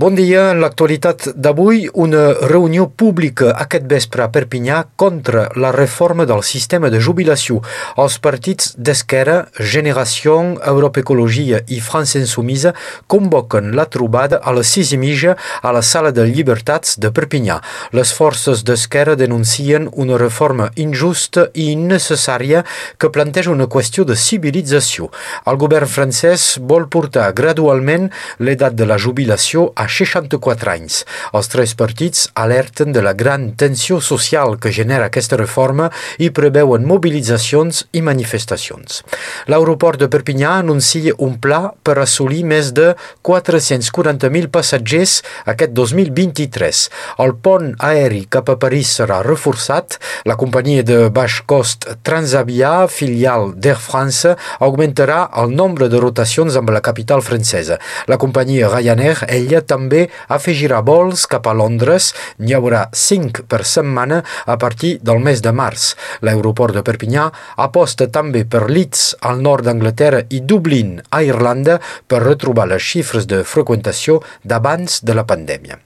Bon dia. En l'actualitat d'avui, una reunió pública aquest vespre a Perpinyà contra la reforma del sistema de jubilació. Els partits d'Esquerra, Generació, Europa Ecologia i França Insumisa convoquen la trobada a les sis i mitja a la Sala de Llibertats de Perpinyà. Les forces d'Esquerra denuncien una reforma injusta i innecessària que planteja una qüestió de civilització. El govern francès vol portar gradualment l'edat de la jubilació a 64 anys. Els tres partits alerten de la gran tensió social que genera aquesta reforma i preveuen mobilitzacions i manifestacions. L'aeroport de Perpinyà anuncia un pla per assolir més de 440.000 passatgers aquest 2023. El pont aeri cap a París serà reforçat. La companyia de baix cost Transavia, filial d'Air France, augmentarà el nombre de rotacions amb la capital francesa. La companyia Ryanair, ella, també també afegirà vols cap a Londres. N'hi haurà 5 per setmana a partir del mes de març. L'aeroport de Perpinyà aposta també per Leeds, al nord d'Anglaterra, i Dublín, a Irlanda, per retrobar les xifres de freqüentació d'abans de la pandèmia.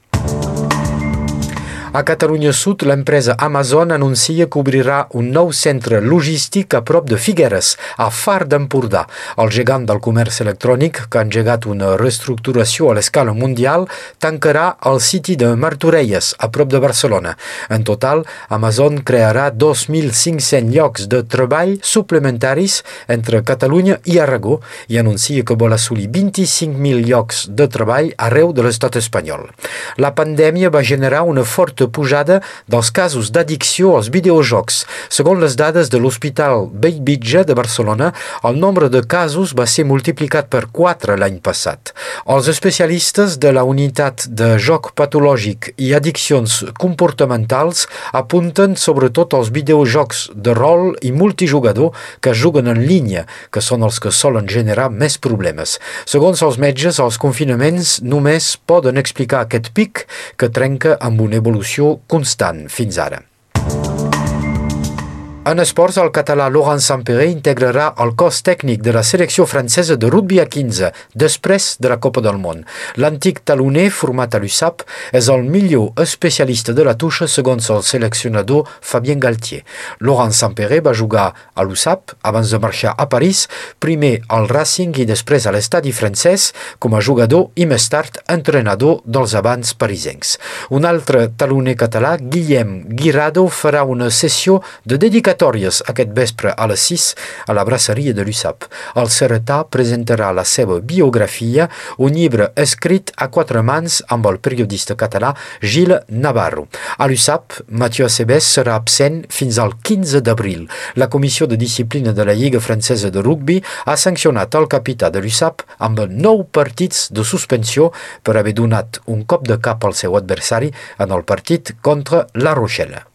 A Catalunya Sud, l'empresa Amazon anuncia que obrirà un nou centre logístic a prop de Figueres, a Far d'Empordà. El gegant del comerç electrònic, que ha engegat una reestructuració a l'escala mundial, tancarà el City de Martorelles, a prop de Barcelona. En total, Amazon crearà 2.500 llocs de treball suplementaris entre Catalunya i Aragó i anuncia que vol assolir 25.000 llocs de treball arreu de l'estat espanyol. La pandèmia va generar una forta pujada dels casos d'addicció als videojocs. Segons les dades de l'Hospital Bellvitge de Barcelona, el nombre de casos va ser multiplicat per 4 l'any passat. Els especialistes de la unitat de joc patològic i addiccions comportamentals apunten sobretot als videojocs de rol i multijugador que juguen en línia, que són els que solen generar més problemes. Segons els metges, els confinaments només poden explicar aquest pic que trenca amb una evolució evolució constant fins. Esports, el català Laurent Sampere integrarà el cos tècnic de la selecció francesa de rugby a 15 després de la Copa del Món. L'antic taloner, format a l'USAP, és el millor especialista de la tuixa segons el seleccionador Fabien Galtier. Laurent Sampere va jugar a l'USAP abans de marxar a París, primer al Racing i després a l'estadi francès com a jugador i més tard entrenador dels abans parisencs. Un altre taloner català, Guillem Guirado, farà una sessió de dedicació convocatòries aquest vespre a les 6 a la braceria de l'USAP. El Ceretà presentarà la seva biografia, un llibre escrit a quatre mans amb el periodista català Gilles Navarro. A l'USAP, Mathieu Acebes serà absent fins al 15 d'abril. La Comissió de Disciplina de la Lliga Francesa de Rugby ha sancionat el capità de l'USAP amb nou partits de suspensió per haver donat un cop de cap al seu adversari en el partit contra La Rochelle.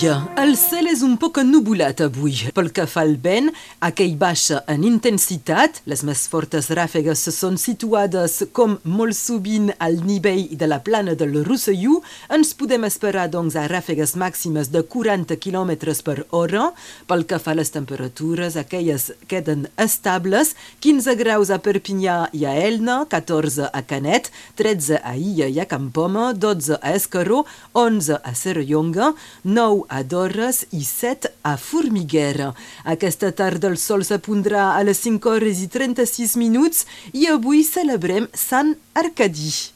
Dia. El cel és un poc ennubulat avui. Pel que fa al vent, aquell baixa en intensitat. Les més fortes ràfegues són situades com molt sovint al nivell de la plana del Rosselló. Ens podem esperar doncs a ràfegues màximes de 40 km per hora. Pel que fa a les temperatures, aquelles queden estables. 15 graus a Perpinyà i a Elna, 14 a Canet, 13 a Illa i a Campoma, 12 a Escaró, 11 a Serrallonga, 9 a i 7 a Formiguera. Aquesta tarda el sol s'apondrà a les 5 hores i 36 minuts i avui celebrem Sant Arcadi.